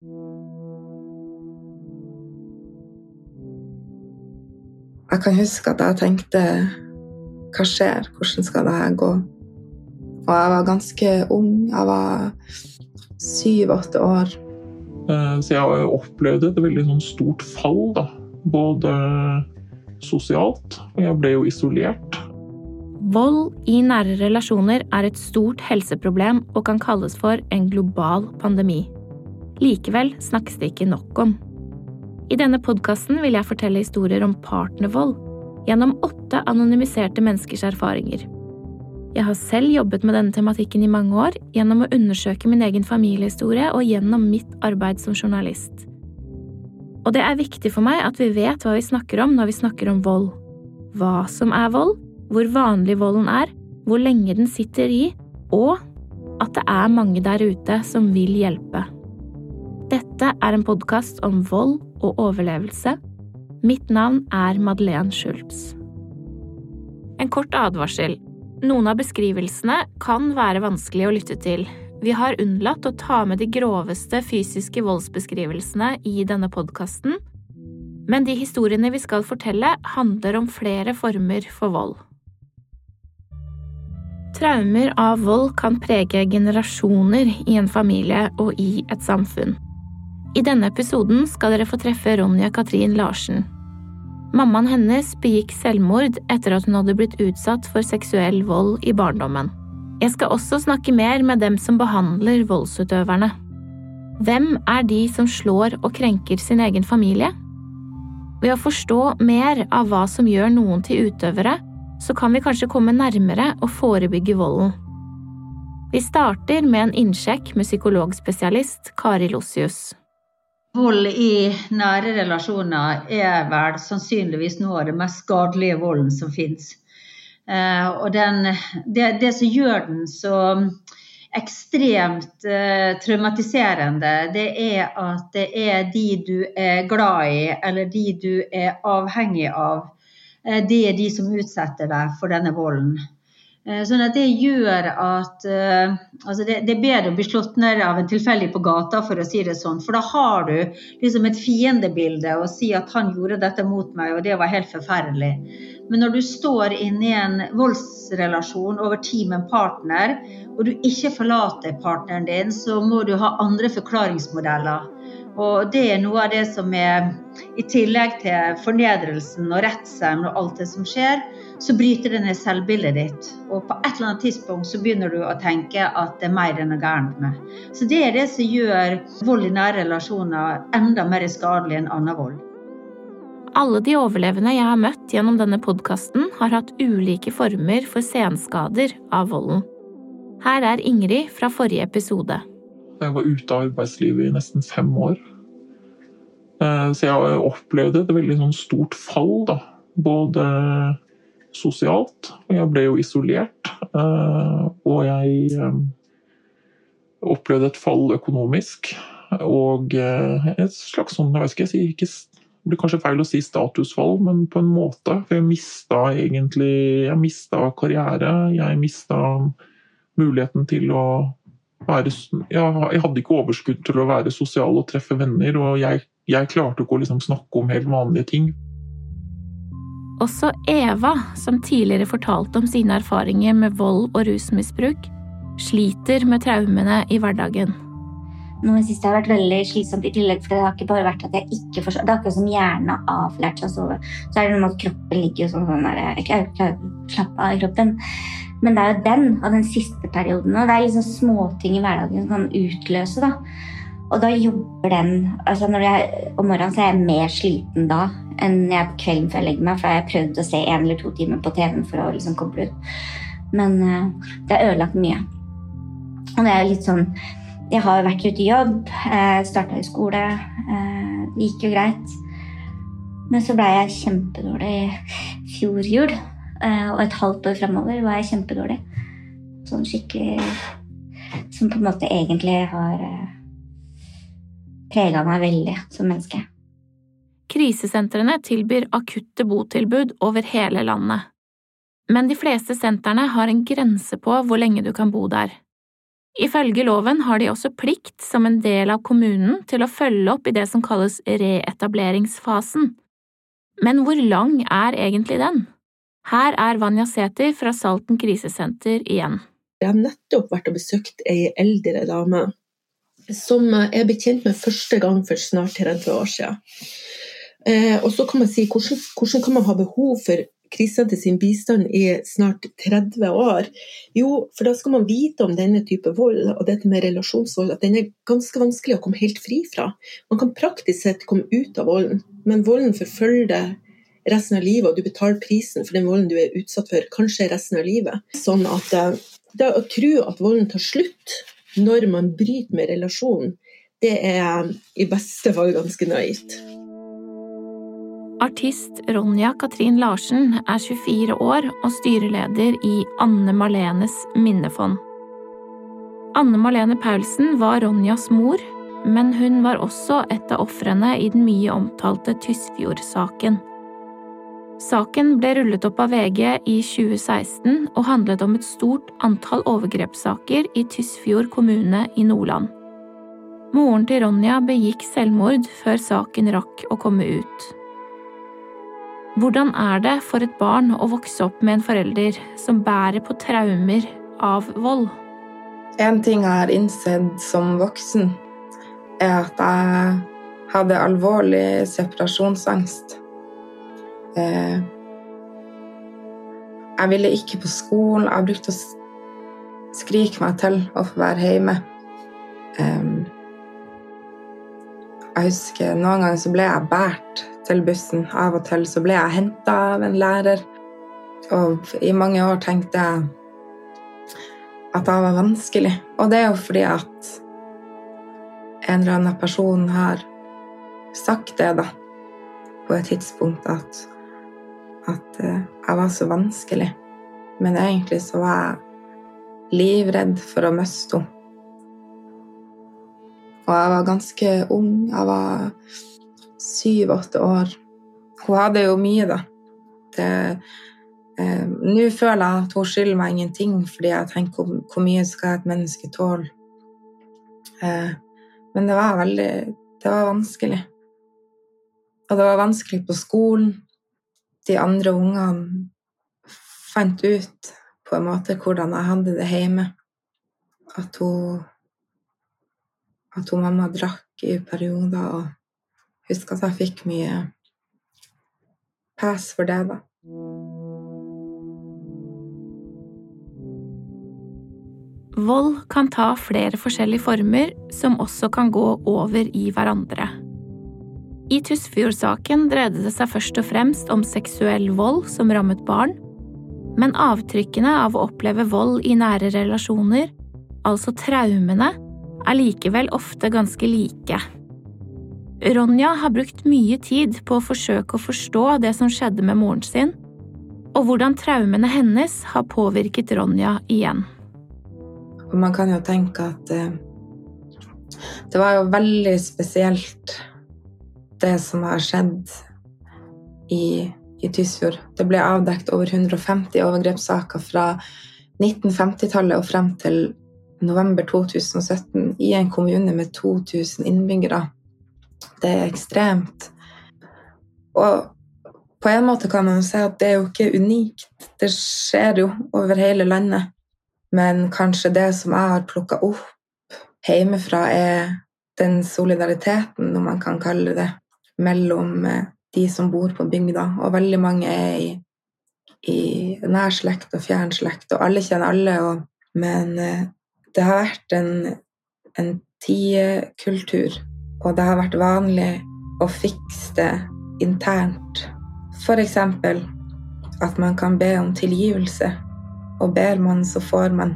Jeg kan huske at jeg tenkte Hva skjer? Hvordan skal det her gå? Og jeg var ganske ung. Jeg var syv-åtte år. Eh, så jeg opplevde et veldig sånn stort fall, da. Både sosialt, og jeg ble jo isolert. Vold i nære relasjoner er et stort helseproblem og kan kalles for en global pandemi. Likevel snakkes det ikke nok om. I denne podkasten vil jeg fortelle historier om partnervold gjennom åtte anonymiserte menneskers erfaringer. Jeg har selv jobbet med denne tematikken i mange år gjennom å undersøke min egen familiehistorie og gjennom mitt arbeid som journalist. Og det er viktig for meg at vi vet hva vi snakker om når vi snakker om vold. Hva som er vold, hvor vanlig volden er, hvor lenge den sitter i, og at det er mange der ute som vil hjelpe. Dette er en podkast om vold og overlevelse. Mitt navn er Madeleine Schultz. En kort advarsel. Noen av beskrivelsene kan være vanskelig å lytte til. Vi har unnlatt å ta med de groveste fysiske voldsbeskrivelsene i denne podkasten, men de historiene vi skal fortelle, handler om flere former for vold. Traumer av vold kan prege generasjoner i en familie og i et samfunn. I denne episoden skal dere få treffe Ronja Katrin Larsen. Mammaen hennes begikk selvmord etter at hun hadde blitt utsatt for seksuell vold i barndommen. Jeg skal også snakke mer med dem som behandler voldsutøverne. Hvem er de som slår og krenker sin egen familie? Ved å forstå mer av hva som gjør noen til utøvere, så kan vi kanskje komme nærmere og forebygge volden. Vi starter med en innsjekk med psykologspesialist Kari Lossius. Vold i nære relasjoner er vel sannsynligvis noe av det mest skadelige volden som fins. Eh, og den, det, det, som gjør den så ekstremt eh, traumatiserende, det er at det er de du er glad i, eller de du er avhengig av, eh, det er de som utsetter deg for denne volden. Eh, sånn at Det gjør at uh, altså det, det, er bedre å bli slått ned av en tilfeldig på gata, for å si det sånn. For da har du liksom et fiendebilde og si at han gjorde dette mot meg, og det var helt forferdelig. Men når du står inne i en voldsrelasjon over tid med en partner, og du ikke forlater partneren din, så må du ha andre forklaringsmodeller. Og det er noe av det som er I tillegg til fornedrelsen og redselen og alt det som skjer, så bryter det ned selvbildet ditt. Og på et eller annet tidspunkt så begynner du å tenke at det er mer er noe gærent med. Så det er det som gjør vold i nære relasjoner enda mer skadelig enn annen vold. Alle de overlevende jeg har møtt gjennom denne podkasten, har hatt ulike former for senskader av volden. Her er Ingrid fra forrige episode. Jeg var ute av arbeidslivet i nesten fem år. Eh, så jeg opplevde et veldig sånn stort fall, da. Både sosialt. Og jeg ble jo isolert. Eh, og jeg eh, opplevde et fall økonomisk. Og eh, et slags sånn, jeg vet ikke, jeg ikke det blir kanskje feil å si statusfall, men på en måte. For jeg mista egentlig Jeg mista karriere. Jeg mista muligheten til å være Jeg hadde ikke overskudd til å være sosial og treffe venner, og jeg, jeg klarte ikke å liksom snakke om helt vanlige ting. Også Eva, som tidligere fortalte om sine erfaringer med vold og rusmisbruk, sliter med traumene i hverdagen. Synes jeg det har vært veldig slitsomt i tillegg, for det har ikke bare vært at jeg ikke forstår Det er akkurat som hjernen har avlært seg å sove. Så er det noe med at kroppen ligger sånn, sånn der, jeg klarer ikke slappe av i kroppen. Men det er jo den av den siste perioden. Og det er liksom småting i hverdagen som kan utløse. da. Og da jobber den altså jeg, Om morgenen så er jeg mer sliten da enn jeg på kvelden før jeg legger meg, for da har jeg prøvd å se én eller to timer på TV-en for å liksom koble ut. Men uh, det har ødelagt mye. Og det er litt sånn Jeg har vært ute i jobb, uh, starta i skole. Uh, det gikk jo greit. Men så ble jeg kjempedårlig i fjor jul. Uh, og et halvt år framover var jeg kjempedårlig. Sånn skikkelig Som på en måte egentlig har prega meg veldig som menneske. Krisesentrene tilbyr akutte botilbud over hele landet. Men de fleste sentrene har en grense på hvor lenge du kan bo der. Ifølge loven har de også plikt som en del av kommunen til å følge opp i det som kalles reetableringsfasen. Men hvor lang er egentlig den? Her er Vanja Sæther fra Salten krisesenter igjen. Jeg har nettopp vært og besøkt ei eldre dame som jeg ble kjent med første gang for snart 30 år siden. Eh, og så kan man si, hvordan, hvordan kan man ha behov for krisesenter sin bistand i snart 30 år? Jo, for da skal man vite om denne type vold og dette med relasjonsvold, at den er ganske vanskelig å komme helt fri fra. Man kan praktisk sett komme ut av volden, men volden forfølger deg resten av livet, og du betaler prisen for den volden du er utsatt for, kanskje resten av livet. Sånn at eh, det å tro at volden tar slutt når man bryter med relasjonen, det er i beste fall ganske naivt. Artist Ronja Katrin Larsen er 24 år og styreleder i Anne Malenes minnefond. Anne Malene Paulsen var Ronjas mor, men hun var også et av ofrene i den mye omtalte Tysfjord-saken. Saken ble rullet opp av VG i 2016 og handlet om et stort antall overgrepssaker i Tysfjord kommune i Nordland. Moren til Ronja begikk selvmord før saken rakk å komme ut. Hvordan er det for et barn å vokse opp med en forelder som bærer på traumer av vold? En ting jeg har innsett som voksen, er at jeg hadde alvorlig separasjonsangst. Eh, jeg ville ikke på skolen. Jeg brukte å skrike meg til å få være hjemme. Jeg husker Noen ganger så ble jeg båret til bussen. Av og til så ble jeg henta av en lærer. Og i mange år tenkte jeg at det var vanskelig. Og det er jo fordi at en eller annen person har sagt det, da, på et tidspunkt at, at eh, jeg var så vanskelig. Men egentlig så var jeg livredd for å miste henne. Og jeg var ganske ung. Jeg var syv-åtte år. Hun hadde jo mye, da. Eh, Nå føler jeg at hun skylder meg ingenting, fordi jeg tenker hvor, hvor mye skal et menneske tåle? Eh, men det var veldig Det var vanskelig. Og det var vanskelig på skolen. De andre ungene fant ut på en måte hvordan jeg hadde det hjemme. At hun At hun mamma drakk i perioder. og husker at jeg fikk mye pes for det, da. Vold kan ta flere forskjellige former, som også kan gå over i hverandre. I Tysfjord-saken dreide det seg først og fremst om seksuell vold som rammet barn, men avtrykkene av å oppleve vold i nære relasjoner, altså traumene, er likevel ofte ganske like. Ronja har brukt mye tid på å forsøke å forstå det som skjedde med moren sin, og hvordan traumene hennes har påvirket Ronja igjen. Man kan jo tenke at eh, det var jo veldig spesielt, det som har skjedd i, i Tysfjord. Det ble avdekt over 150 overgrepssaker fra 1950-tallet og frem til november 2017 i en kommune med 2000 innbyggere. Det er ekstremt. Og på en måte kan man si at det er jo ikke unikt. Det skjer jo over hele landet. Men kanskje det som jeg har plukka opp hjemmefra, er den solidariteten, om man kan kalle det, mellom eh, de som bor på bygda. Og veldig mange er i, i nær slekt og fjern slekt, og alle kjenner alle. Og, men eh, det har vært en, en tiekultur, og det har vært vanlig å fikse det internt. F.eks. at man kan be om tilgivelse og ber man, så får man.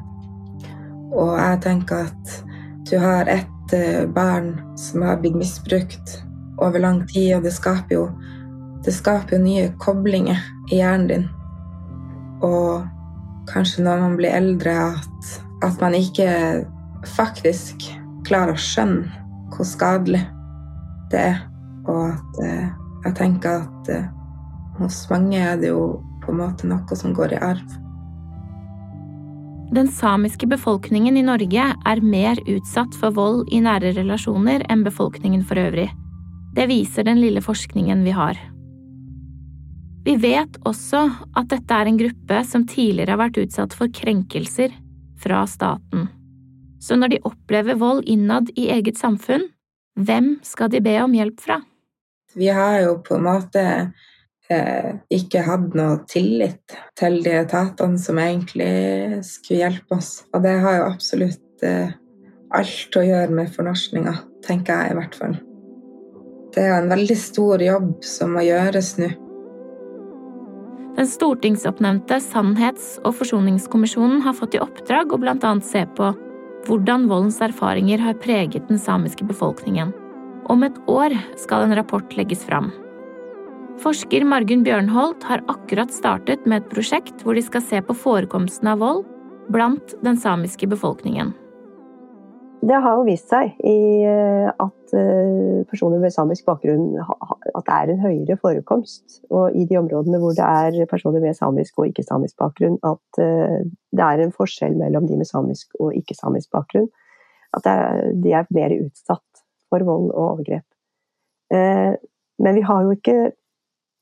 Og jeg tenker at du har ett eh, barn som har blitt misbrukt over lang tid, og det skaper jo, det skaper jo nye koblinger i hjernen din. Og kanskje når man blir eldre, at, at man ikke faktisk klarer å skjønne hvor skadelig det er. Og at eh, jeg tenker at eh, hos mange er det jo på en måte noe som går i arv. Den samiske befolkningen i Norge er mer utsatt for vold i nære relasjoner enn befolkningen for øvrig. Det viser den lille forskningen vi har. Vi vet også at dette er en gruppe som tidligere har vært utsatt for krenkelser fra staten. Så når de opplever vold innad i eget samfunn, hvem skal de be om hjelp fra? Vi har jo på en måte eh, ikke hatt noe tillit til de etatene som egentlig skulle hjelpe oss. Og det har jo absolutt eh, alt å gjøre med fornorskninga, tenker jeg i hvert fall. Det er en veldig stor jobb som må gjøres nå. Den stortingsoppnevnte Sannhets- og forsoningskommisjonen har fått i oppdrag å bl.a. se på hvordan voldens erfaringer har preget den samiske befolkningen. Om et år skal en rapport legges fram. Forsker Margunn Bjørnholt har akkurat startet med et prosjekt hvor de skal se på forekomsten av vold blant den samiske befolkningen. Det har jo vist seg eh, at eh, personer med samisk bakgrunn at det er en høyere forekomst. Og i de områdene hvor det er personer med samisk og ikke-samisk bakgrunn, at eh, det er en forskjell mellom de med samisk og ikke-samisk bakgrunn. At de er mer utsatt for vold og overgrep. Men vi har jo ikke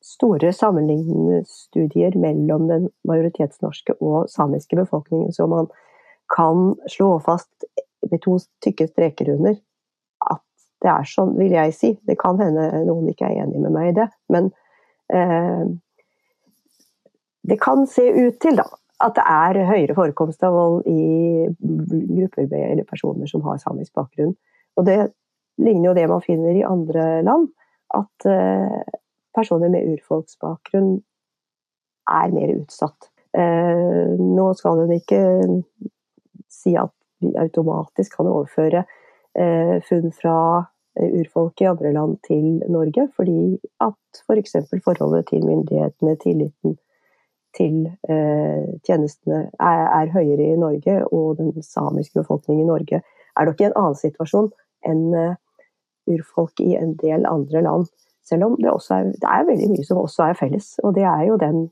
store sammenlignende studier mellom den majoritetsnorske og samiske befolkningen, så man kan slå fast med to tykke streker under at det er sånn, vil jeg si. Det kan hende noen ikke er enig med meg i det, men eh, det kan se ut til da, at det er høyere forekomst av vold i grupper eller personer som har samisk bakgrunn. Og det ligner jo det man finner i andre land, at eh, personer med urfolksbakgrunn er mer utsatt. Eh, nå skal hun ikke si at vi automatisk kan overføre eh, funn fra eh, urfolk i andre land til Norge, fordi at f.eks. For forholdet til myndighetene, tilliten til eh, tjenestene er, er, høyere i Norge, og den samiske befolkningen i Norge er nok i en annen situasjon enn urfolk i en del andre land. Selv om det, er, det er veldig mye som også er felles, og det er jo den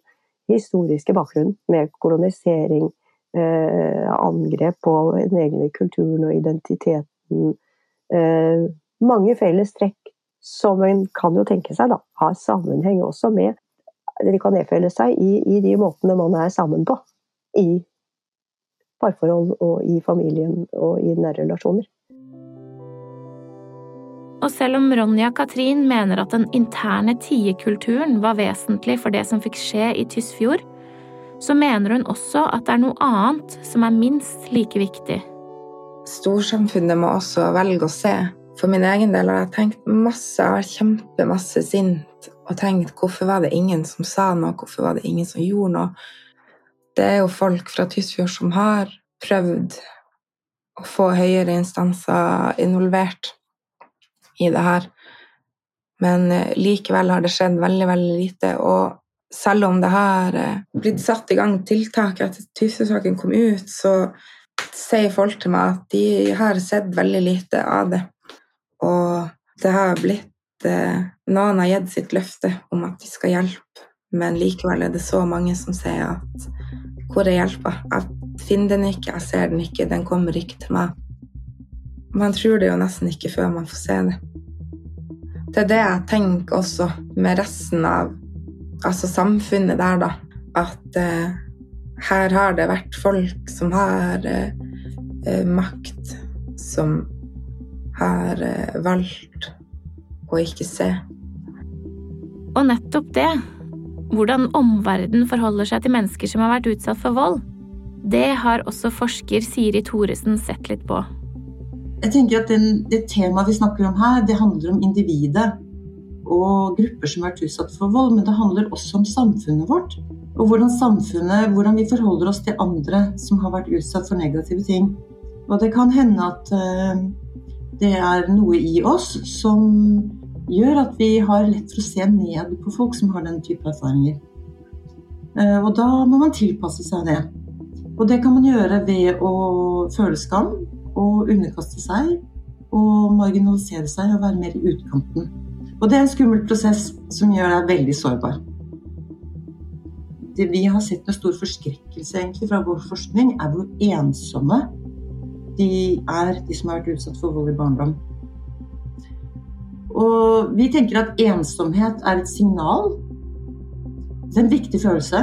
historiske bakgrunnen med kolonisering, angrep på den egne kulturen og identiteten. Eh, mange felles trekk som en kan jo tenke seg da, har sammenheng også med De kan nedfelle seg i, i de måtene man er sammen på. I parforhold og i familien og i nære relasjoner. Og selv om Ronja Katrin mener at den interne tiekulturen var vesentlig for det som fikk skje i Tysfjord, så mener hun også at det er noe annet som er minst like viktig. Storsamfunnet må også velge å se. For min egen del har jeg tenkt masse, jeg har kjempemasse sint og tenkt hvorfor var det ingen som sa noe, hvorfor var det ingen som gjorde noe? Det er jo folk fra Tysfjord som har prøvd å få høyere instanser involvert i det her. Men eh, likevel har det skjedd veldig, veldig lite. Og selv om det har eh, blitt satt i gang tiltak etter at Tysøsaken kom ut, så sier folk til meg at de har sett veldig lite av det. Og det har blitt eh, Noen har gitt sitt løfte om at de skal hjelpe, men likevel er det så mange som sier at hvor er hjelpa? Jeg finner den ikke, jeg ser den ikke, den kommer ikke til meg. Man tror det jo nesten ikke før man får se det. Det er det jeg tenker også med resten av altså samfunnet der, da. At uh, her har det vært folk som har uh, makt, som har valgt å ikke se. Og nettopp det, hvordan omverdenen forholder seg til mennesker som har vært utsatt for vold, det har også forsker Siri Thoresen sett litt på. Jeg tenker at den, Det temaet vi snakker om her, det handler om individet og grupper som har vært utsatt for vold, men det handler også om samfunnet vårt. Og hvordan samfunnet, hvordan vi forholder oss til andre som har vært utsatt for negative ting. Og det kan hende at uh, det er noe i oss som gjør at vi har lett for å se ned på folk som har den type erfaringer. Uh, og da må man tilpasse seg det. Og det kan man gjøre ved å føle skam og underkaste seg og marginalisere seg og være mer i utkanten. Og det er en skummel prosess som gjør deg veldig sårbar. det vi har sett med stor forskrekkelse egentlig fra vår forskning, er hvor ensomme de er, de som har vært utsatt for vold i barndom. Og vi tenker at ensomhet er et signal. Det er en viktig følelse.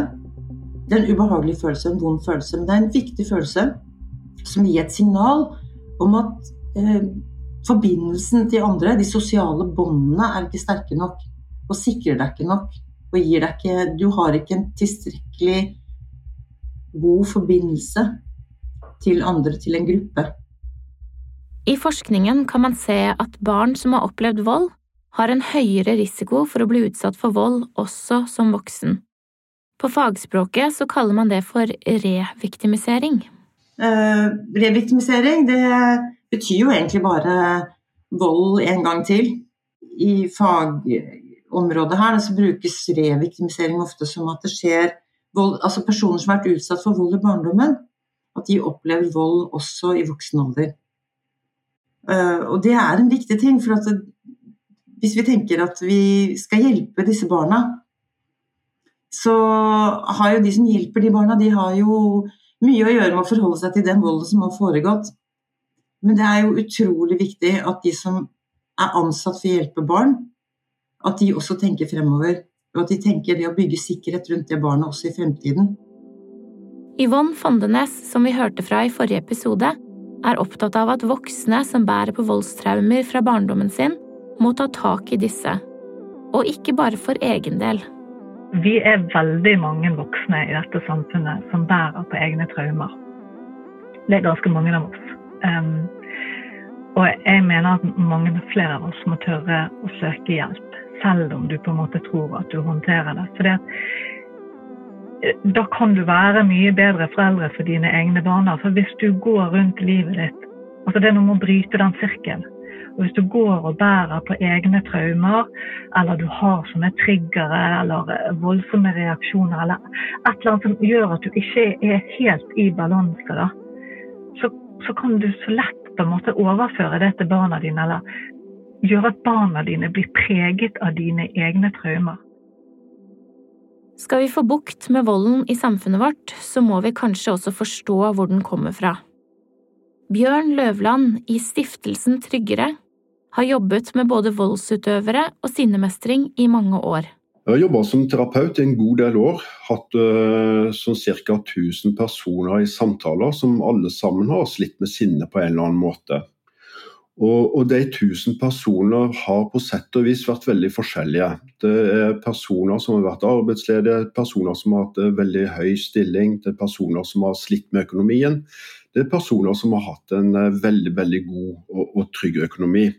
Det er en ubehagelig følelse, en vond følelse, men det er en viktig følelse som gir et signal om at eh, forbindelsen til andre, de sosiale båndene, er ikke sterke nok og sikrer deg ikke nok. Og gir deg ikke Du har ikke en tilstrekkelig god forbindelse til andre, til en gruppe. I forskningen kan man se at barn som har opplevd vold, har en høyere risiko for å bli utsatt for vold også som voksen. På fagspråket så kaller man det for reviktimisering. Eh, reviktimisering det betyr jo egentlig bare vold en gang til. I fagområdet her så brukes reviktimisering ofte som at det skjer vold Altså personer som har vært utsatt for vold i barndommen, at de opplever vold også i voksen alder. Uh, og det er en viktig ting, for det, hvis vi tenker at vi skal hjelpe disse barna, så har jo de som hjelper de barna, de har jo mye å gjøre med å forholde seg til den volden som har foregått. Men det er jo utrolig viktig at de som er ansatt for å hjelpe barn, at de også tenker fremover. Og at de tenker det å bygge sikkerhet rundt det barnet også i fremtiden. Yvonne Fondenes, som vi hørte fra i forrige episode, er opptatt av at voksne som bærer på voldstraumer fra barndommen sin, må ta tak i disse. Og ikke bare for egen del. Vi er veldig mange voksne i dette samfunnet som bærer på egne traumer. Det er ganske mange av oss. Um, og jeg mener at mange flere av oss må tørre å søke hjelp, selv om du på en måte tror at du håndterer det. For Eh, da kan du være mye bedre foreldre for dine egne barn. For hvis du går rundt livet ditt altså Det er noe med å bryte den sirkelen. Og Hvis du går og bærer på egne traumer, eller du har sånne triggere eller eh, voldsomme reaksjoner, eller et eller annet som gjør at du ikke er helt i balanse, da, så, så kan du så lett på en måte overføre det til barna dine, eller gjøre at barna dine blir preget av dine egne traumer. Skal vi få bukt med volden i samfunnet vårt, så må vi kanskje også forstå hvor den kommer fra. Bjørn Løvland i Stiftelsen Tryggere har jobbet med både voldsutøvere og sinnemestring i mange år. Jeg har jobba som terapeut i en god del år. Hatt uh, sånn ca. 1000 personer i samtaler som alle sammen har slitt med sinne på en eller annen måte. Og, og, de 1000 personer har på sett og vis vært veldig forskjellige. Det er personer som har vært arbeidsledige, personer som har hatt veldig høy stilling, det er personer som har slitt med økonomien. Det er personer som har hatt en eh, veldig veldig god og, og trygg økonomi.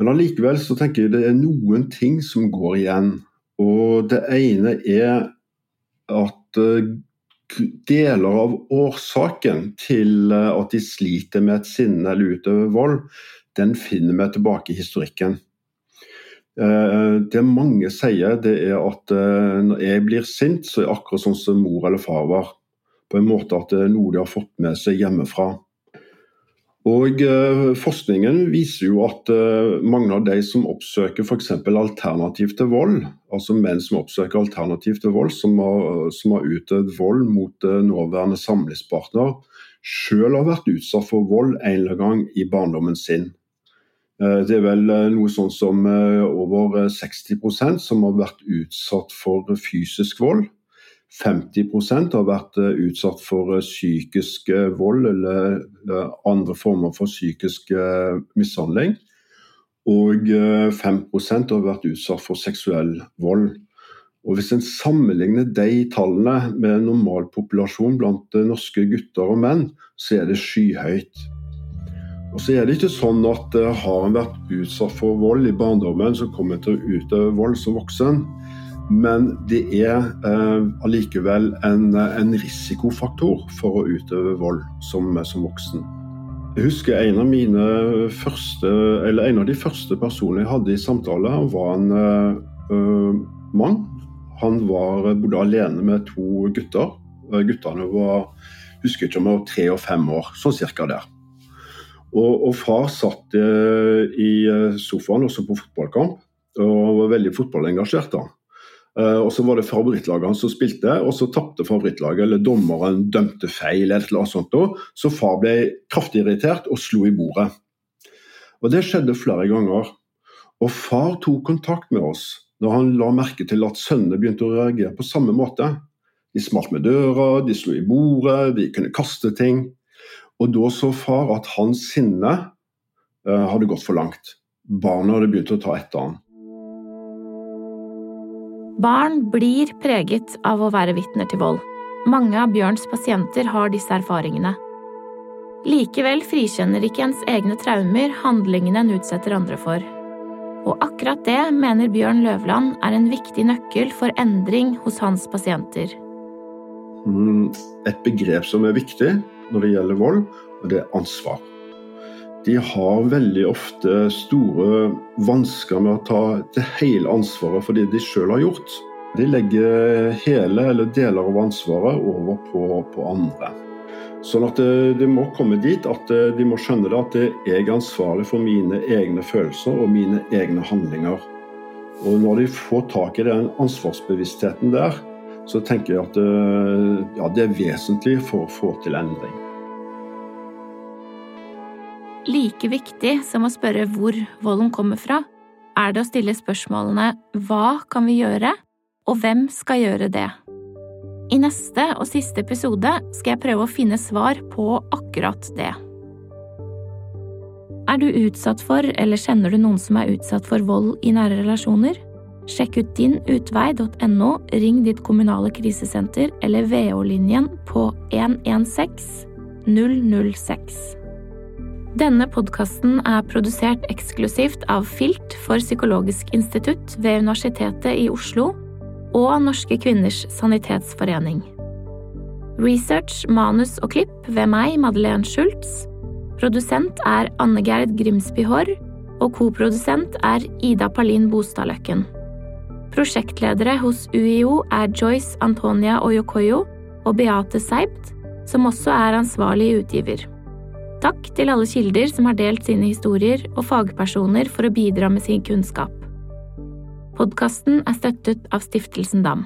Men allikevel så tenker jeg det er noen ting som går igjen. Og det ene er at eh, deler av årsaken til eh, at de sliter med et sinne eller utøver vold, den finner vi tilbake i historikken. Eh, det mange sier, det er at når jeg blir sint, så er det akkurat sånn som mor eller far var. På en måte at det er noe de har fått med seg hjemmefra. Og eh, Forskningen viser jo at eh, mange av de som oppsøker f.eks. alternativ til vold, altså menn som oppsøker alternativ til vold, som har, som har utøvd vold mot eh, nåværende samlivspartner, selv har vært utsatt for vold en eller annen gang i barndommen sin. Det er vel noe sånn som over 60% som har vært utsatt for fysisk vold. 50% har vært eh, utsatt for eh, psykisk eh, vold eller andre former for psykisk mishandling. Og 5% har vært utsatt for seksuell vold. Og Hvis en sammenligner de tallene med normalpopulasjon blant norske gutter og menn, så er det skyhøyt. Og så er det ikke sånn at har en vært utsatt for vold i barndommen, så kommer en til å utøve vold som voksen. Men det er eh, allikevel en, en, risikofaktor for å utøve vold som, som, voksen. Jeg husker en av, mine første, eller en av de første personene jeg hadde i samtale, var en uh, mann. Han var, bodde alene med to gutter. Guttene var husker ikke om jeg var tre og fem år, sånn cirka der. Og, og far satt uh, i sofaen også på fotballkamp og var veldig fotballengasjert. da. Eh, og så var det favorittlaget hans som spilte, og så tapte favorittlaget, eller dommeren dømte feil, eller noe sånt. Så far ble kraftig irritert og slo i bordet. Og Det skjedde flere ganger. Og far tok kontakt med oss når han la merke til at sønnene begynte å reagere på samme måte. De smalt med døra, de slo i bordet, de kunne kaste ting. Og da så far at hans sinne uh, hadde gått for langt. Barna hadde begynt å ta etter han. Barn blir preget av å være vitner til vold. Mange av Bjørns pasienter har disse erfaringene. Likevel frikjenner ikke ens egne traumer handlingene en utsetter andre for. Og akkurat det mener Bjørn Løvland er en viktig nøkkel for endring hos hans pasienter. Mm, et begrep som er viktig når det gjelder vold, og det er ansvar. De har veldig ofte store vansker med å ta det hele ansvaret for det de sjøl har gjort. De legger hele eller deler av ansvaret over på, på andre. Sånn at det, det, må komme dit at de må skjønne det at jeg er ansvarlig for mine egne følelser og mine egne handlinger. Og når de får tak i den ansvarsbevisstheten der, så tenker jeg at ja, det er vesentlig for å få til endring. Like viktig som å spørre hvor volden kommer fra, er det å stille spørsmålene hva kan vi gjøre, og hvem skal gjøre det? I neste og siste episode skal jeg prøve å finne svar på akkurat det. Er du utsatt for, eller kjenner du noen som er utsatt for vold i nære relasjoner? Sjekk ut dinutvei.no, ring ditt kommunale krisesenter eller VO-linjen på 116 006. Denne podkasten er produsert eksklusivt av Filt for Psykologisk institutt ved Universitetet i Oslo og Norske kvinners sanitetsforening. Research, manus og klipp ved meg, Madeleine Schultz. Produsent er Anne Gerd Grimsby Haarr, og koprodusent er Ida Palin Bostadløkken. Prosjektledere hos UiO er Joyce Antonia Oyokoyo og Beate Seibt, som også er ansvarlig utgiver. Takk til alle kilder som har delt sine historier, og fagpersoner for å bidra med sin kunnskap. Podkasten er støttet av Stiftelsen DAM.